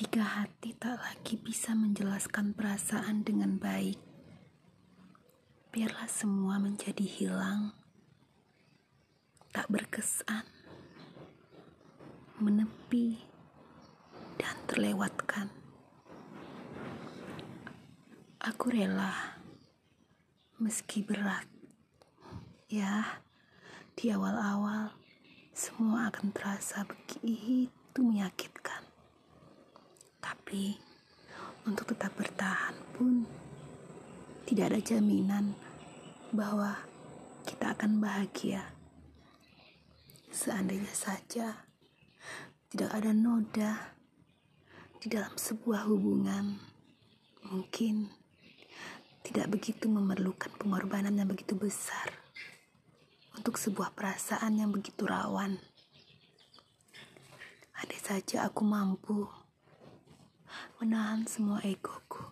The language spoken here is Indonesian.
Jika hati tak lagi bisa menjelaskan perasaan dengan baik, biarlah semua menjadi hilang, tak berkesan, menepi, dan terlewatkan. Aku rela, meski berat, ya, di awal-awal semua akan terasa begitu menyakitkan. Tapi untuk tetap bertahan pun tidak ada jaminan bahwa kita akan bahagia. Seandainya saja tidak ada noda di dalam sebuah hubungan, mungkin tidak begitu memerlukan pengorbanan yang begitu besar untuk sebuah perasaan yang begitu rawan. Andai saja aku mampu menahan semua egoku